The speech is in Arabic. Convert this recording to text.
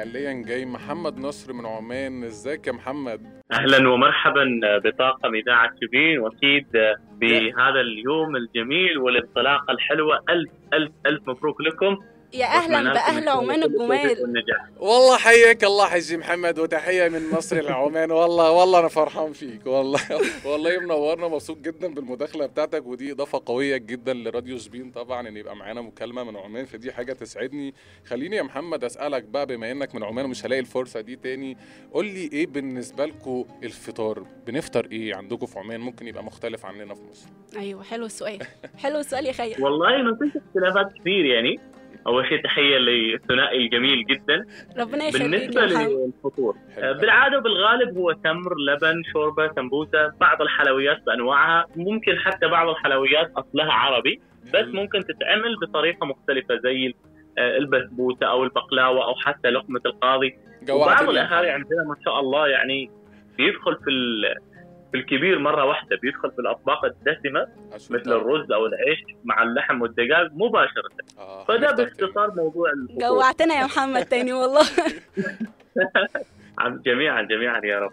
حاليا جاي محمد نصر من عمان. إزيك يا محمد؟ أهلا ومرحبا بطاقم إذاعة شبين وأكيد بهذا اليوم الجميل والانطلاقة الحلوة. ألف ألف ألف مبروك لكم. يا أهلا باهل عمان الجمال. والله حياك الله حجي محمد وتحية من مصر لعمان والله والله أنا فرحان فيك. والله والله منورنا مبسوط جدا بالمداخلة بتاعتك ودي إضافة قوية جدا لراديو سبين طبعا إن يبقى معانا مكالمة من عمان فدي حاجة تسعدني. خليني يا محمد أسألك بقى بما إنك من عمان ومش هلاقي الفرصة دي تاني قول لي إيه بالنسبة لكم الفطار؟ بنفطر إيه عندكم في عمان؟ ممكن يبقى مختلف عننا في مصر. أيوه حلو السؤال. حلو السؤال يا خير. والله ما فيش اختلافات كثير يعني. أول شيء تحية للثنائي الجميل جدا. ربنا يخليك بالنسبة للفطور. بالعادة وبالغالب هو تمر لبن شوربة سمبوسة بعض الحلويات بأنواعها. ممكن حتى بعض الحلويات أصلها عربي بس ممكن تتعمل بطريقة مختلفة زي البسبوسة أو البقلاوة أو حتى لقمة القاضي. وبعض الأهالي عندنا ما شاء الله يعني بيدخل في في الكبير مرة واحدة بيدخل في الأطباق الدسمة مثل الرز أو العيش مع اللحم والدجاج مباشرة. آه فده باختصار موضوع جوعتنا يا محمد تاني والله. جميعا جميعا يا رب.